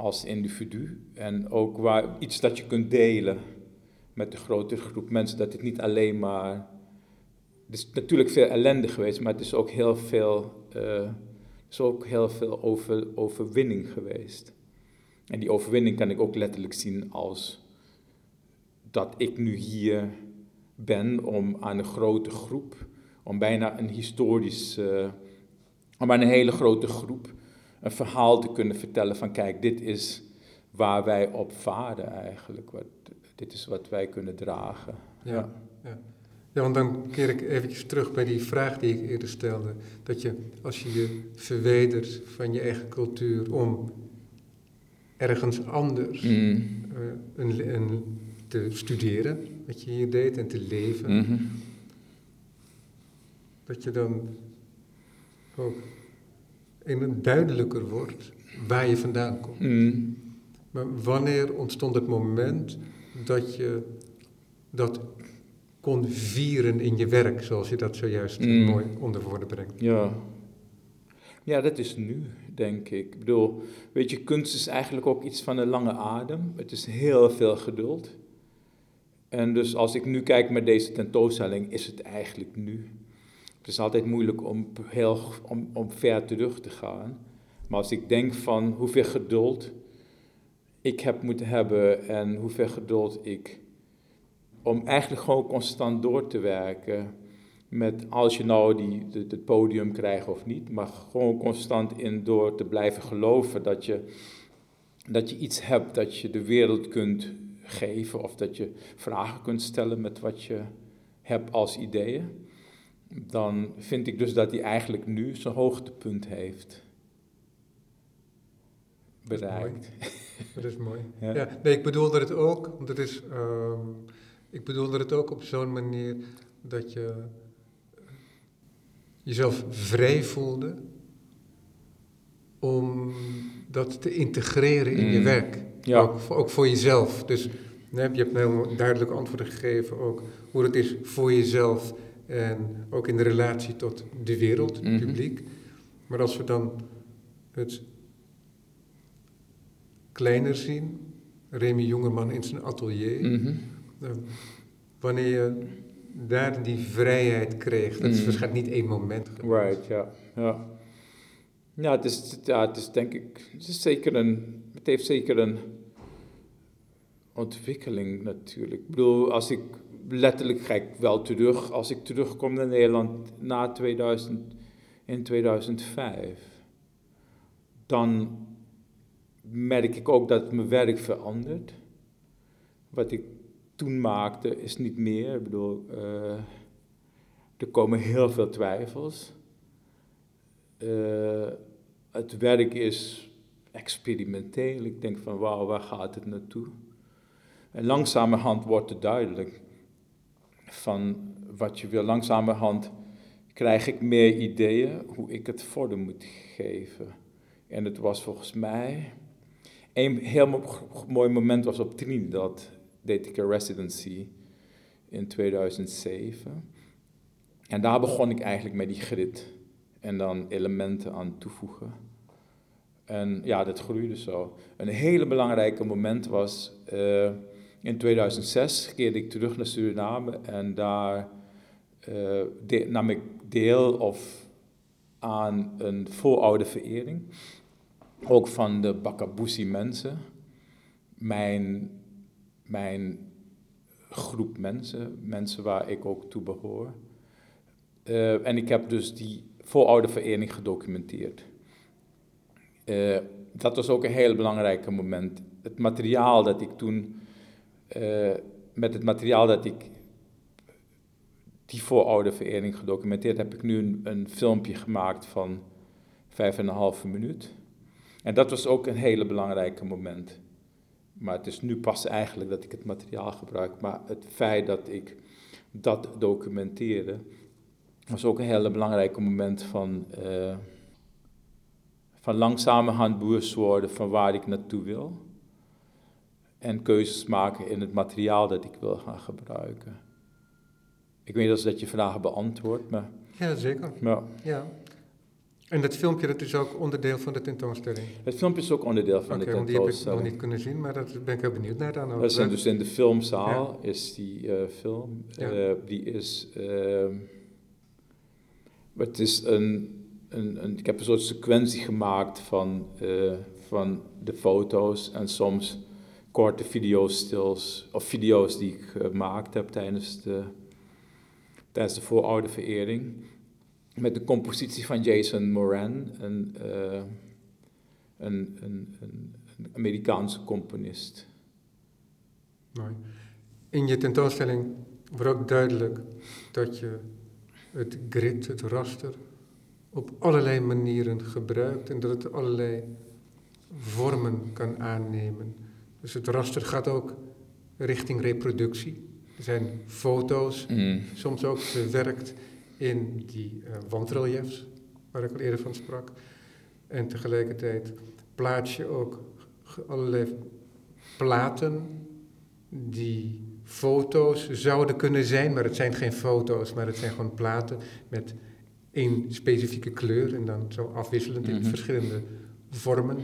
Speaker 2: als individu. En ook waar, iets dat je kunt delen met de grotere groep mensen, dat het niet alleen maar. Het is natuurlijk veel ellende geweest, maar het is ook heel veel, uh, is ook heel veel over, overwinning geweest. En die overwinning kan ik ook letterlijk zien als dat ik nu hier ben om aan een grote groep, om bijna een historisch, uh, om aan een hele grote groep een verhaal te kunnen vertellen van kijk, dit is waar wij op varen eigenlijk. Wat, dit is wat wij kunnen dragen.
Speaker 1: Ja, ja. ja. want dan keer ik eventjes terug bij die vraag die ik eerder stelde. Dat je, als je je verwijdert van je eigen cultuur om ergens anders mm. een, een, te studeren, wat je hier deed, en te leven, mm-hmm. dat je dan ook een duidelijker wordt waar je vandaan komt. Mm. Maar wanneer ontstond het moment dat je dat kon vieren in je werk, zoals je dat zojuist mm. mooi onder woorden brengt.
Speaker 2: Ja. ja, dat is nu, denk ik. Ik bedoel, weet je, kunst is eigenlijk ook iets van een lange adem. Het is heel veel geduld. En dus als ik nu kijk met deze tentoonstelling, is het eigenlijk nu. Het is altijd moeilijk om, heel, om, om ver terug te gaan. Maar als ik denk van hoeveel geduld ik heb moeten hebben en hoeveel geduld ik. Om eigenlijk gewoon constant door te werken. Met als je nou die, het podium krijgt of niet, maar gewoon constant in door te blijven geloven dat je, dat je iets hebt dat je de wereld kunt geven of dat je vragen kunt stellen met wat je hebt als ideeën. Dan vind ik dus dat hij eigenlijk nu zijn hoogtepunt heeft bereikt.
Speaker 1: Dat is mooi. Ja. nee, ik bedoelde het ook, want het is, uh, ik bedoelde het ook op zo'n manier dat je jezelf vrij voelde om dat te integreren in je mm. werk. Ja. Ook, ook, voor jezelf. Dus je hebt een heel duidelijke antwoorden gegeven ook hoe het is voor jezelf en ook in de relatie tot de wereld, het mhm. publiek. Maar als we dan het kleiner zien. Remy Jongeman in zijn atelier. Mhm. Wanneer je daar die vrijheid kreeg, dat is mhm. waarschijnlijk niet één moment
Speaker 2: geweest. Right, ja. ja. Ja, het is, ja, het is denk ik, het is zeker een, het heeft zeker een ontwikkeling natuurlijk. Ik bedoel, als ik letterlijk ga ik wel terug als ik terugkom naar Nederland na 2000, in 2005. Dan merk ik ook dat mijn werk verandert. Wat ik toen maakte is niet meer. Ik bedoel, uh, er komen heel veel twijfels. Uh, het werk is experimenteel. Ik denk van wauw, waar gaat het naartoe? En langzamerhand wordt het duidelijk van wat je wil. Langzamerhand krijg ik meer ideeën hoe ik het vorm moet geven. En het was volgens mij een heel mooi moment was op Trinidad. Deed ik een residency in 2007. En daar begon ik eigenlijk met die grid. En dan elementen aan toevoegen. En ja, dat groeide zo. Een hele belangrijke moment was uh, in 2006 keerde ik terug naar Suriname en daar uh, nam ik deel of aan een vooroude verering. Ook van de Bakabusi mensen. Mijn, mijn groep mensen, mensen waar ik ook toe behoor. Uh, en ik heb dus die vooroude verering gedocumenteerd. Uh, dat was ook een heel belangrijk moment. Het materiaal dat ik toen, uh, met het materiaal dat ik die vooroude verering gedocumenteerd heb, ik nu een, een filmpje gemaakt van vijf en een halve minuut. En dat was ook een hele belangrijke moment. Maar het is nu pas eigenlijk dat ik het materiaal gebruik. Maar het feit dat ik dat documenteerde, was ook een hele belangrijke moment van, uh, van langzamerhand bewust worden van waar ik naartoe wil. En keuzes maken in het materiaal dat ik wil gaan gebruiken. Ik weet niet dat je vragen beantwoord, maar...
Speaker 1: Ja, zeker. Ja. ja. En dat filmpje dat is ook onderdeel van de tentoonstelling?
Speaker 2: Het filmpje is ook onderdeel van de tentoonstelling.
Speaker 1: die heb ik nog niet kunnen zien, maar daar ben ik heel benieuwd naar dan.
Speaker 2: Dat zijn dus in de filmzaal is die uh, film. Ja. Uh, die is... Uh, het is een, een, een, Ik heb een soort sequentie gemaakt van, uh, van de foto's en soms korte video's stils, of video's die ik gemaakt heb tijdens de, tijdens de vooroude verering met de compositie van Jason Moran, een, uh, een, een, een, Amerikaanse componist.
Speaker 1: Mooi. In je tentoonstelling wordt ook duidelijk dat je het grid, het raster, op allerlei manieren gebruikt en dat het allerlei vormen kan aannemen. Dus het raster gaat ook richting reproductie. Er zijn foto's, mm. soms ook verwerkt in die uh, wandreliefs, waar ik al eerder van sprak. En tegelijkertijd plaats je ook allerlei platen die foto's zouden kunnen zijn, maar het zijn geen foto's, maar het zijn gewoon platen met één specifieke kleur en dan zo afwisselend in mhm. verschillende vormen.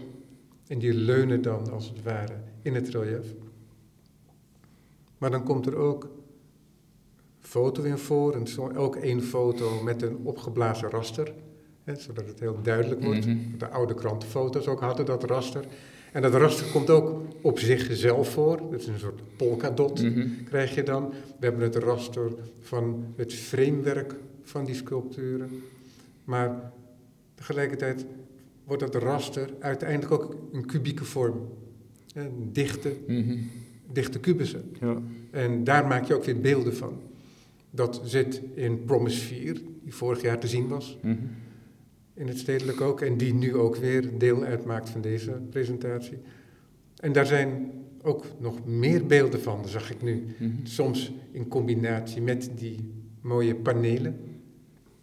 Speaker 1: En die leunen dan als het ware in het relief. Maar dan komt er ook foto in voor. En zo ook één foto met een opgeblazen raster. Hè, zodat het heel duidelijk wordt. Mhm. De oude krantenfoto's ook hadden dat raster. En dat raster komt ook op zichzelf voor. Dat is een soort polkadot mm krijg je dan. We hebben het raster van het framewerk van die sculpturen. Maar tegelijkertijd wordt dat raster uiteindelijk ook een kubieke vorm. Dichte, mhm. dichte kubussen. Ja. En daar maak je ook weer beelden van. Dat zit in Promise 4, die vorig jaar te zien was. Mhm. In het stedelijk ook. En die nu ook weer deel uitmaakt van deze presentatie. En daar zijn ook nog meer beelden van, zag ik nu. Mhm. Soms in combinatie met die mooie panelen.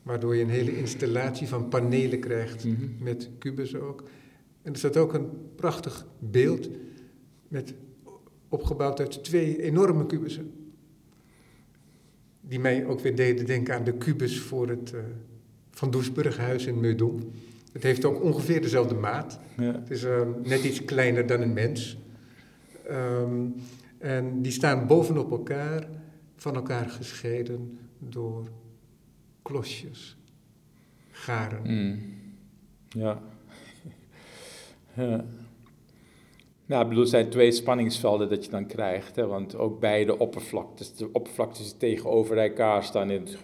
Speaker 1: Waardoor je een hele installatie van panelen krijgt. Met kubussen ook. En er staat ook een prachtig beeld. Met, opgebouwd uit twee enorme kubussen die mij ook weer deden denken aan de kubus voor het uh, Van Doesburghuis in Meudon. Het heeft ook ongeveer dezelfde maat. Ja. Het is uh, net iets kleiner dan een mens. Um, en die staan bovenop elkaar, van elkaar gescheiden door klosjes, garen.
Speaker 2: Mm. Ja. ja. Ja, ik bedoel, er zijn twee spanningsvelden dat je dan krijgt. Hè? Want ook beide oppervlaktes, de oppervlaktes die tegenover elkaar staan in het,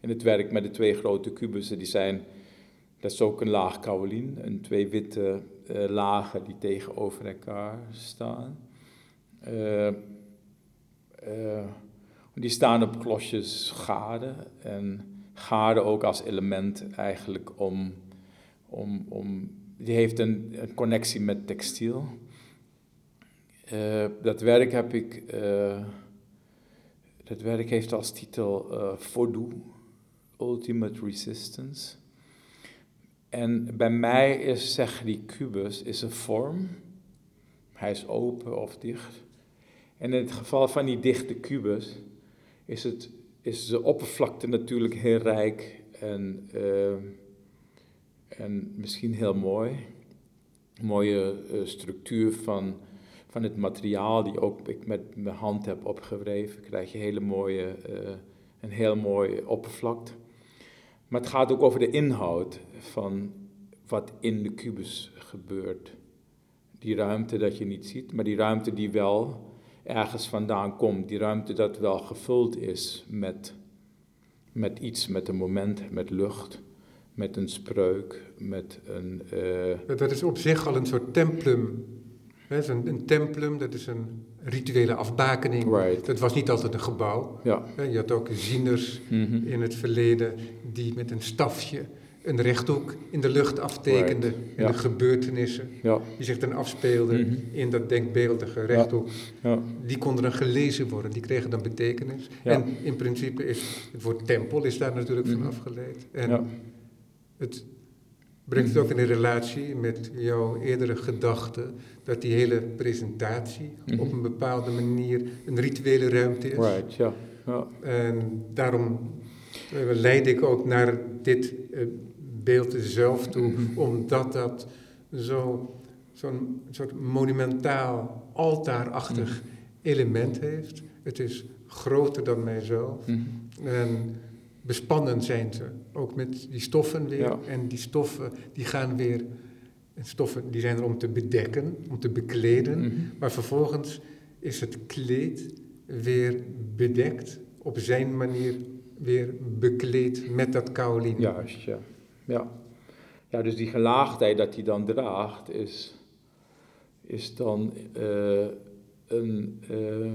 Speaker 2: in, het werk met de twee grote kubussen, die zijn, dat is ook een laag kaolin, en twee witte uh, lagen die tegenover elkaar staan. Uh, uh, die staan op klosjes gade en gade ook als element eigenlijk om, om, om die heeft een, connectie met textiel. Uh, dat werk heb ik, uh, dat werk heeft als titel uh, Ultimate Resistance. En bij mij is, zeg die kubus, is een vorm. Hij is open of dicht. En in het geval van die dichte kubus is, het, is de oppervlakte natuurlijk heel rijk en en misschien heel mooi. mooie uh, structuur van, van het materiaal die ook ik met mijn hand heb opgewreven. Krijg je hele mooie, uh, een heel mooi oppervlakte. Maar het gaat ook over de inhoud van wat in de kubus gebeurt. Die ruimte dat je niet ziet, maar die ruimte die wel ergens vandaan komt. Die ruimte dat wel gevuld is met, met iets, met een moment, met lucht met een spreuk, met een...
Speaker 1: Uh... Dat is op zich al een soort templum. Hè? Een, een templum, dat is een rituele afbakening.
Speaker 2: Right.
Speaker 1: Dat was niet altijd een gebouw.
Speaker 2: Ja.
Speaker 1: Je had ook zieners mm -hmm. in het verleden die met een stafje een rechthoek in de lucht aftekenden.
Speaker 2: Right.
Speaker 1: Ja. De gebeurtenissen
Speaker 2: ja.
Speaker 1: die zich dan afspeelden mm -hmm. in dat denkbeeldige rechthoek.
Speaker 2: Ja.
Speaker 1: Die konden dan gelezen worden, die kregen dan betekenis. En in principe is het woord tempel is daar natuurlijk
Speaker 2: mm -hmm.
Speaker 1: van afgeleid. En het brengt het ook in een relatie met jouw eerdere gedachte dat die hele presentatie -hmm. op een bepaalde manier een rituele ruimte is.
Speaker 2: Right, ja.
Speaker 1: En daarom uh, leid ik ook naar dit uh, beeld zelf toe, -hmm. omdat dat zo, zo'n soort monumentaal, altaarachtig -hmm. element heeft. Het is groter dan mijzelf. En bespannen zijn ze, ook met die stoffen weer.
Speaker 2: Ja.
Speaker 1: En die stoffen die gaan weer, en stoffen die zijn er om te bedekken, om te bekleden.
Speaker 2: Mm -hmm.
Speaker 1: Maar vervolgens is het kleed weer bedekt, op zijn manier weer bekleed met dat kaolin.
Speaker 2: Juist, ja. ja. Ja, dus die gelaagdheid dat hij dan draagt is, is dan uh, een... Uh,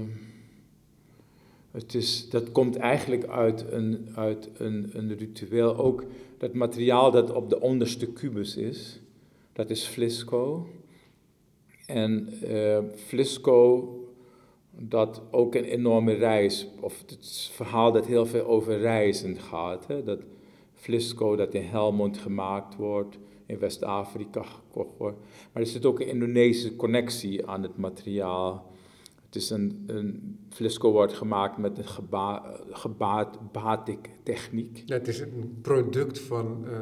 Speaker 2: het is, dat komt eigenlijk uit, een, uit een, een ritueel. Ook dat materiaal dat op de onderste kubus is, dat is flisco. En uh, flisco, dat ook een enorme reis, of het verhaal dat heel veel over reizen gaat. Hè? Dat flisco dat in Helmond gemaakt wordt, in West-Afrika gekocht wordt. Maar er zit ook een Indonesische connectie aan het materiaal. Het is een, een flisco wordt gemaakt met een geba, gebaat batik techniek.
Speaker 1: Ja, het is een product van uh,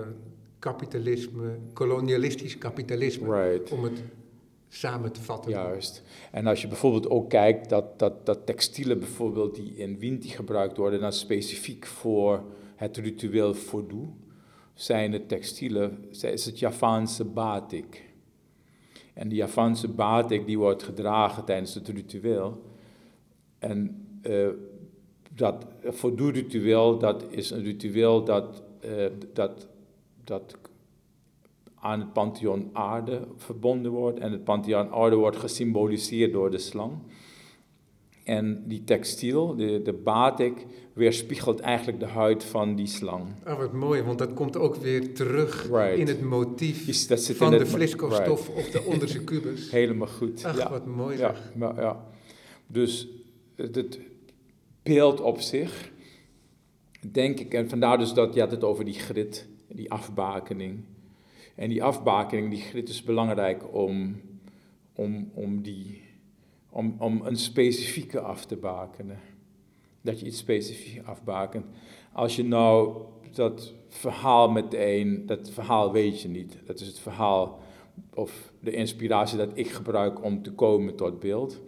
Speaker 1: kapitalisme, kolonialistisch kapitalisme,
Speaker 2: right.
Speaker 1: om het samen te vatten.
Speaker 2: Juist. En als je bijvoorbeeld ook kijkt dat, dat, dat textielen bijvoorbeeld die in Winti gebruikt worden, dan specifiek voor het ritueel Vodou, zijn het textielen, is het Javaanse batik. En die Javaanse batik die wordt gedragen tijdens het ritueel. En uh, dat Vodou-ritueel, dat is een ritueel dat, uh, dat, dat aan het pantheon aarde verbonden wordt. En het pantheon aarde wordt gesymboliseerd door de slang. En die textiel, de, de batik, weerspiegelt eigenlijk de huid van die slang.
Speaker 1: Oh, wat mooi, want dat komt ook weer terug
Speaker 2: right.
Speaker 1: in het motief
Speaker 2: Is, dat zit
Speaker 1: van
Speaker 2: in
Speaker 1: de
Speaker 2: right.
Speaker 1: op de onderste kubus.
Speaker 2: Helemaal goed.
Speaker 1: Ach,
Speaker 2: ja.
Speaker 1: wat mooi
Speaker 2: ja, ja. Dus het, het beeld op zich, denk ik, en vandaar dus dat je had het over die grit, die afbakening. En die afbakening, die grit is belangrijk om, om, om, die, om, om een specifieke af te bakenen. Dat je iets specifiek afbakent. Als je nou dat verhaal meteen, dat verhaal weet je niet. Dat is het verhaal of de inspiratie dat ik gebruik om te komen tot beeld.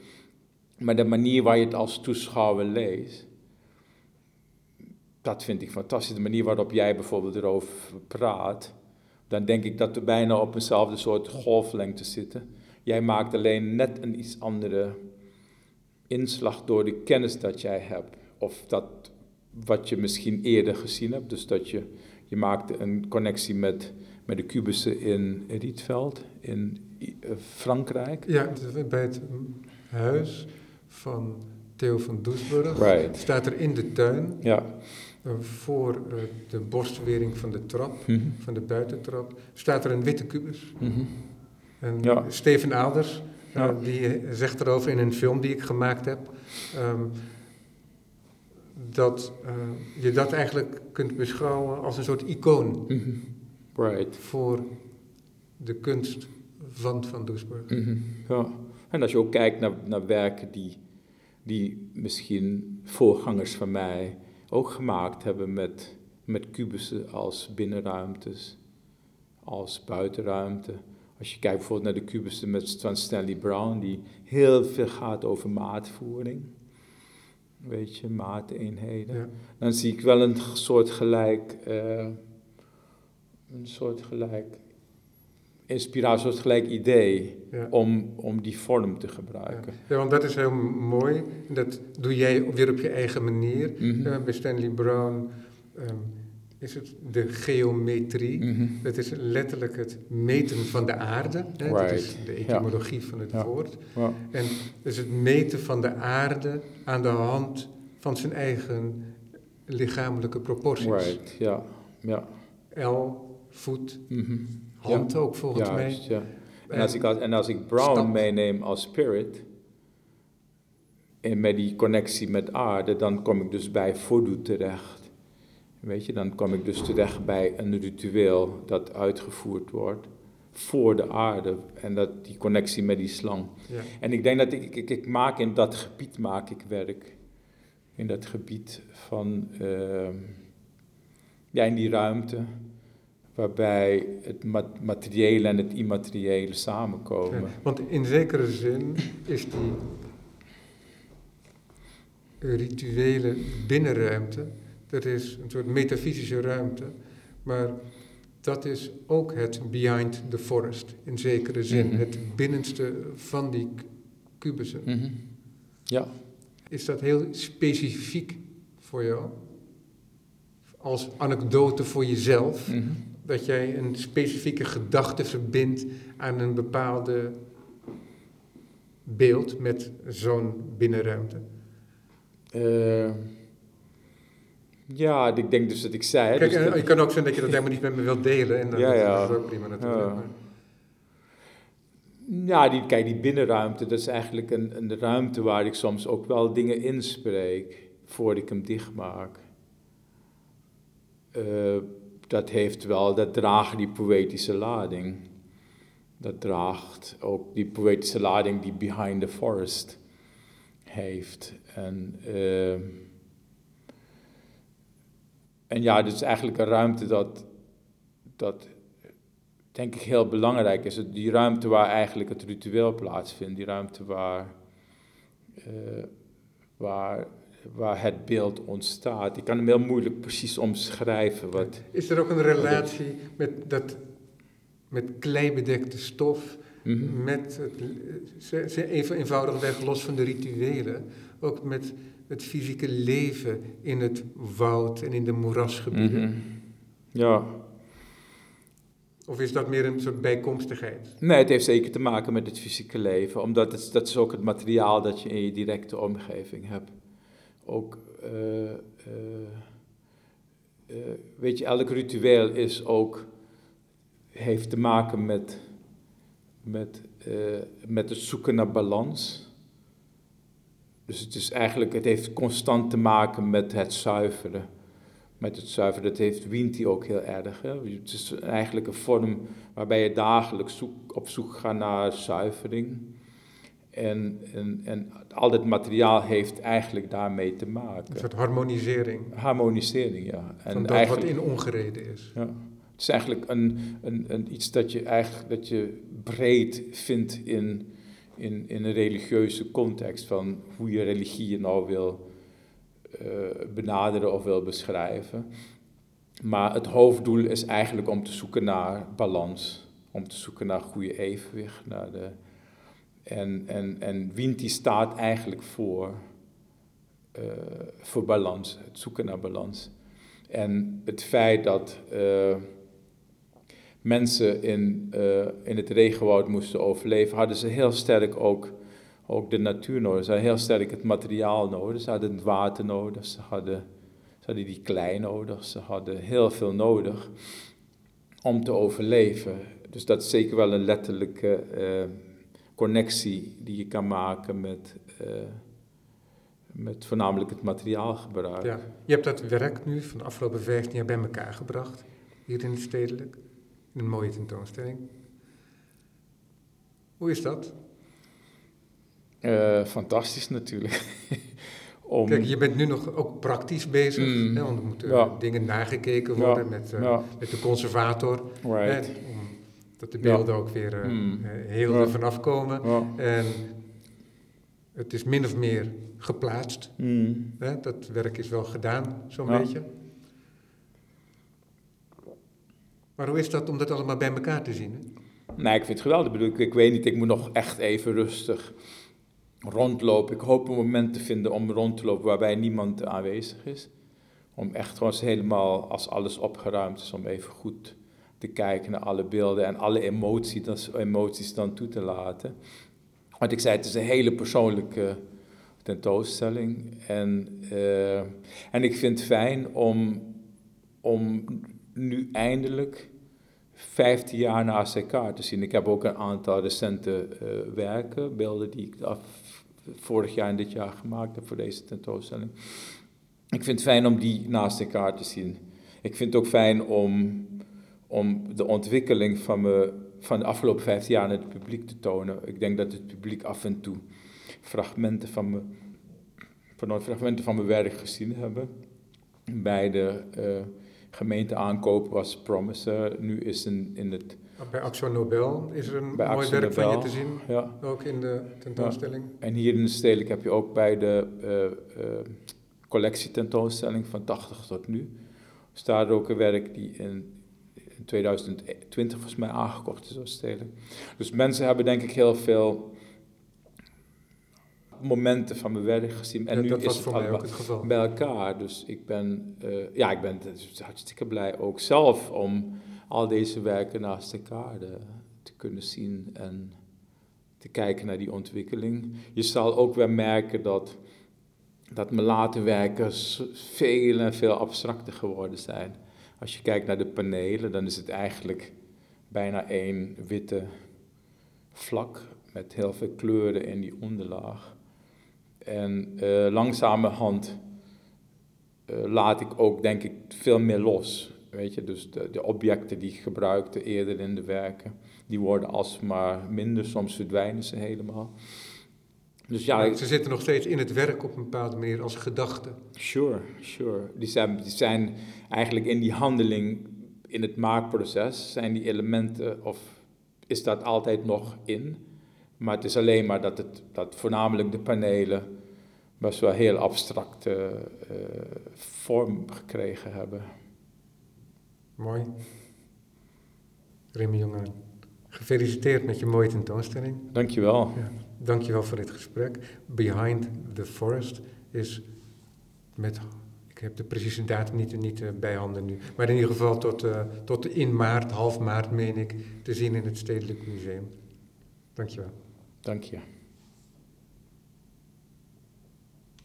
Speaker 2: Maar de manier waar je het als toeschouwer leest, dat vind ik fantastisch. De manier waarop jij bijvoorbeeld erover praat, dan denk ik dat we bijna op eenzelfde soort golflengte zitten. Jij maakt alleen net een iets andere inslag door de kennis dat jij hebt. Of dat wat je misschien eerder gezien hebt. Dus dat je, je maakt een connectie met, met de kubussen in Rietveld, in eh, Frankrijk.
Speaker 1: Ja, bij het huis van Theo van Doesburg
Speaker 2: Right.
Speaker 1: staat er in de tuin,
Speaker 2: Ja.
Speaker 1: eh, voor eh, de borstwering van de trap,
Speaker 2: Mhm.
Speaker 1: van de buitentrap, staat er een witte kubus.
Speaker 2: Mhm.
Speaker 1: En
Speaker 2: Ja.
Speaker 1: Steven Aalders, eh, die zegt erover in een film die ik gemaakt heb, ehm, dat eh, je dat eigenlijk kunt beschouwen als een soort icoon
Speaker 2: Mhm. Right.
Speaker 1: voor de kunst van Van Doesburg.
Speaker 2: Mhm. Ja. En als je ook kijkt naar, naar werken die, die misschien voorgangers van mij ook gemaakt hebben met, met kubussen als binnenruimtes, als buitenruimte. Als je kijkt bijvoorbeeld naar de kubussen met, van Stanley Brown, die heel veel gaat over maatvoering. Weet je, maateenheden.
Speaker 1: Ja.
Speaker 2: Dan zie ik wel een soort gelijk, eh, een soort gelijk inspiratie, een soort gelijk idee
Speaker 1: Ja.
Speaker 2: om, om die vorm te gebruiken.
Speaker 1: Ja, want dat is heel mooi. Dat doe jij weer op je eigen manier.
Speaker 2: Mhm.
Speaker 1: Eh, bij Stanley Brown ehm, is het de geometrie.
Speaker 2: Mhm.
Speaker 1: Dat is letterlijk het meten van de aarde. Hè? Dat is de etymologie van het
Speaker 2: Ja.
Speaker 1: woord.
Speaker 2: Ja.
Speaker 1: En dus het meten van de aarde aan de hand van zijn eigen lichamelijke proporties.
Speaker 2: Right, ja. ja.
Speaker 1: El, voet,
Speaker 2: Mhm.
Speaker 1: hand ook volgens mij.
Speaker 2: Ja. En als, ik, als- en als ik Brown
Speaker 1: Stap.
Speaker 2: meeneem als spirit, en met die connectie met aarde, dan kom ik dus bij voodoo terecht. Weet je, dan kom ik dus terecht bij een ritueel dat uitgevoerd wordt voor de aarde. En dat, die connectie met die slang.
Speaker 1: Ja.
Speaker 2: En ik denk dat ik, ik, ik maak in dat gebied maak ik werk. In dat gebied van, ehm, ja, in die ruimte. Waarbij het ma- materiële en het immateriële samenkomen.
Speaker 1: Ja, want in zekere zin is die rituele binnenruimte, dat is een soort metafysische ruimte, maar dat is ook het behind the forest, in zekere zin,
Speaker 2: Mhm.
Speaker 1: het binnenste van die kubussen.
Speaker 2: Mhm. Ja.
Speaker 1: Is dat heel specifiek voor jou? Als anekdote voor jezelf?
Speaker 2: Mhm.
Speaker 1: dat jij een specifieke gedachte verbindt aan een bepaalde beeld met zo'n binnenruimte.
Speaker 2: Eh, ja, ik denk dus dat ik zei.
Speaker 1: Kijk,
Speaker 2: dus
Speaker 1: en
Speaker 2: dat-
Speaker 1: het kan ook zijn dat je dat helemaal niet met me wilt delen. En dan
Speaker 2: Ja,
Speaker 1: dat
Speaker 2: ja.
Speaker 1: is ook prima natuurlijk.
Speaker 2: Ja.
Speaker 1: maar-
Speaker 2: Ja, die, kijk, die binnenruimte, dat is eigenlijk een, een ruimte waar ik soms ook wel dingen inspreek voordat ik hem dichtmaak. Eh, dat heeft wel, dat draagt die poëtische lading. Dat draagt ook die poëtische lading die Behind the Forest heeft. En, eh, en ja, is eigenlijk een ruimte dat, dat denk ik heel belangrijk is. Die ruimte waar eigenlijk het ritueel plaatsvindt, die ruimte waar, eh, waar, waar het beeld ontstaat. Ik kan hem heel moeilijk precies omschrijven. Wat,
Speaker 1: Is er ook een relatie met, dat, met kleibedekte stof, met het, ze- ze- even eenvoudigweg los van de rituelen, ook met het fysieke leven in het woud en in de moerasgebieden?
Speaker 2: Mhm. Ja,
Speaker 1: Of is dat meer een soort bijkomstigheid?
Speaker 2: nee, het heeft zeker te maken met het fysieke leven, omdat het, dat is ook het materiaal dat je in je directe omgeving hebt. Ook, eh, eh, eh, weet je, elk ritueel is ook, heeft te maken met, met, met het zoeken naar balans. Dus het is eigenlijk, het heeft constant te maken met het zuiveren. Met het zuiveren, dat heeft Winti ook heel erg. Hè? Het is eigenlijk een vorm waarbij je dagelijks zoek, op zoek gaat naar zuivering. En, en, en al dit materiaal heeft eigenlijk daarmee te
Speaker 1: Een
Speaker 2: maken.
Speaker 1: soort harmonisering
Speaker 2: Harmonisering, ja.
Speaker 1: van
Speaker 2: En
Speaker 1: dat
Speaker 2: eigenlijk,
Speaker 1: wat in ongereden is.
Speaker 2: ja. Het is eigenlijk een, een, een, iets dat je eigenlijk dat je breed vindt in, in, in een religieuze context. Van hoe je religie nou wil eh, benaderen of wil beschrijven. Maar het hoofddoel is eigenlijk om te zoeken naar balans. Om te zoeken naar goede evenwicht. Naar de, En, en, en Winti staat eigenlijk voor, uh, voor balans, het zoeken naar balans. En het feit dat uh, mensen in, uh, in het regenwoud moesten overleven, hadden ze heel sterk ook, ook de natuur nodig. Ze hadden heel sterk het materiaal nodig. Ze hadden het water nodig, ze hadden, ze hadden die klei nodig, ze hadden heel veel nodig om te overleven. Dus dat is zeker wel een letterlijke uh, connectie die je kan maken met, uh, met voornamelijk het materiaalgebruik.
Speaker 1: Ja. Je hebt dat werk nu van de afgelopen 15 jaar bij elkaar gebracht, hier in het stedelijk. Een mooie tentoonstelling. Hoe is dat?
Speaker 2: Uh, fantastisch natuurlijk.
Speaker 1: Om... Kijk, je bent nu nog ook praktisch bezig, mm, hè, want er moeten ja. dingen nagekeken worden ja, met, uh, ja. met de conservator.
Speaker 2: Right.
Speaker 1: Hè, om, dat de beelden ook weer uh, mm. heel er vanaf komen. En het is min of meer geplaatst.
Speaker 2: Mm.
Speaker 1: Hè, dat werk is wel gedaan, zo'n beetje. Maar hoe is dat om dat allemaal bij elkaar te zien? Hè?
Speaker 2: Nee, ik vind het geweldig. Ik, bedoel, ik, ik weet niet, ik moet nog echt even rustig rondlopen. Ik hoop een moment te vinden om rond te lopen waarbij niemand aanwezig is. Om echt gewoon helemaal, als alles opgeruimd is, om even goed te kijken naar alle beelden en alle emoties, emoties dan toe te laten. Want ik zei, het is een hele persoonlijke tentoonstelling. En, uh, en ik vind het fijn om, om nu eindelijk 15 jaar naast elkaar te zien. Ik heb ook een aantal recente uh, werken, beelden die ik af, vorig jaar en dit jaar gemaakt heb voor deze tentoonstelling. Ik vind het fijn om die naast elkaar te zien. Ik vind het ook fijn om, om de ontwikkeling van, me, van de afgelopen 15 jaar aan het publiek te tonen. Ik denk dat het publiek af en toe fragmenten van, me, fragmenten van mijn werk gezien hebben. Bij de uh, gemeente aankoop was Promise. nu is in, in het
Speaker 1: bij Action Nobel is er een mooi werk van je te zien, ja. ook in de tentoonstelling.
Speaker 2: Ja. En hier in de Stedelijk heb je ook bij de uh, uh, collectietentoonstelling van 80 tot nu, staat er ook een werk die in, in 2020 volgens mij aangekocht is als Stedelijk. Dus mensen hebben denk ik heel veel momenten van mijn werk gezien. En
Speaker 1: ja,
Speaker 2: nu
Speaker 1: dat
Speaker 2: is
Speaker 1: was
Speaker 2: het
Speaker 1: voor mij ook het geval.
Speaker 2: bij elkaar. Dus ik ben, uh, ja, ik ben hartstikke blij ook zelf om al deze werken naast elkaar de, te kunnen zien en te kijken naar die ontwikkeling. Je zal ook weer merken dat, dat mijn late werken veel en veel abstracter geworden zijn. Als je kijkt naar de panelen, dan is het eigenlijk bijna één witte vlak met heel veel kleuren in die onderlaag. En uh, langzamerhand uh, laat ik ook, denk ik, veel meer los. Weet je, dus de, de, objecten die ik gebruikte eerder in de werken, die worden alsmaar minder, soms verdwijnen ze helemaal.
Speaker 1: Dus ja, ja, ze zitten nog steeds in het werk op een bepaalde manier als gedachte.
Speaker 2: Sure, sure. Die zijn, die zijn eigenlijk in die handeling, in het maakproces, zijn die elementen, of is dat altijd nog in? Maar het is alleen maar dat, het, dat voornamelijk de panelen best wel heel abstracte uh, vorm gekregen hebben.
Speaker 1: Mooi. Remy Jongen, gefeliciteerd met je mooie tentoonstelling.
Speaker 2: Dankjewel.
Speaker 1: Ja, dankjewel voor dit gesprek. Behind the Forest is met, ik heb de precieze datum niet, niet uh, bij handen nu, maar in ieder geval tot, uh, tot in maart, half maart meen ik, te zien in het Stedelijk Museum. Dankjewel.
Speaker 2: Dank je.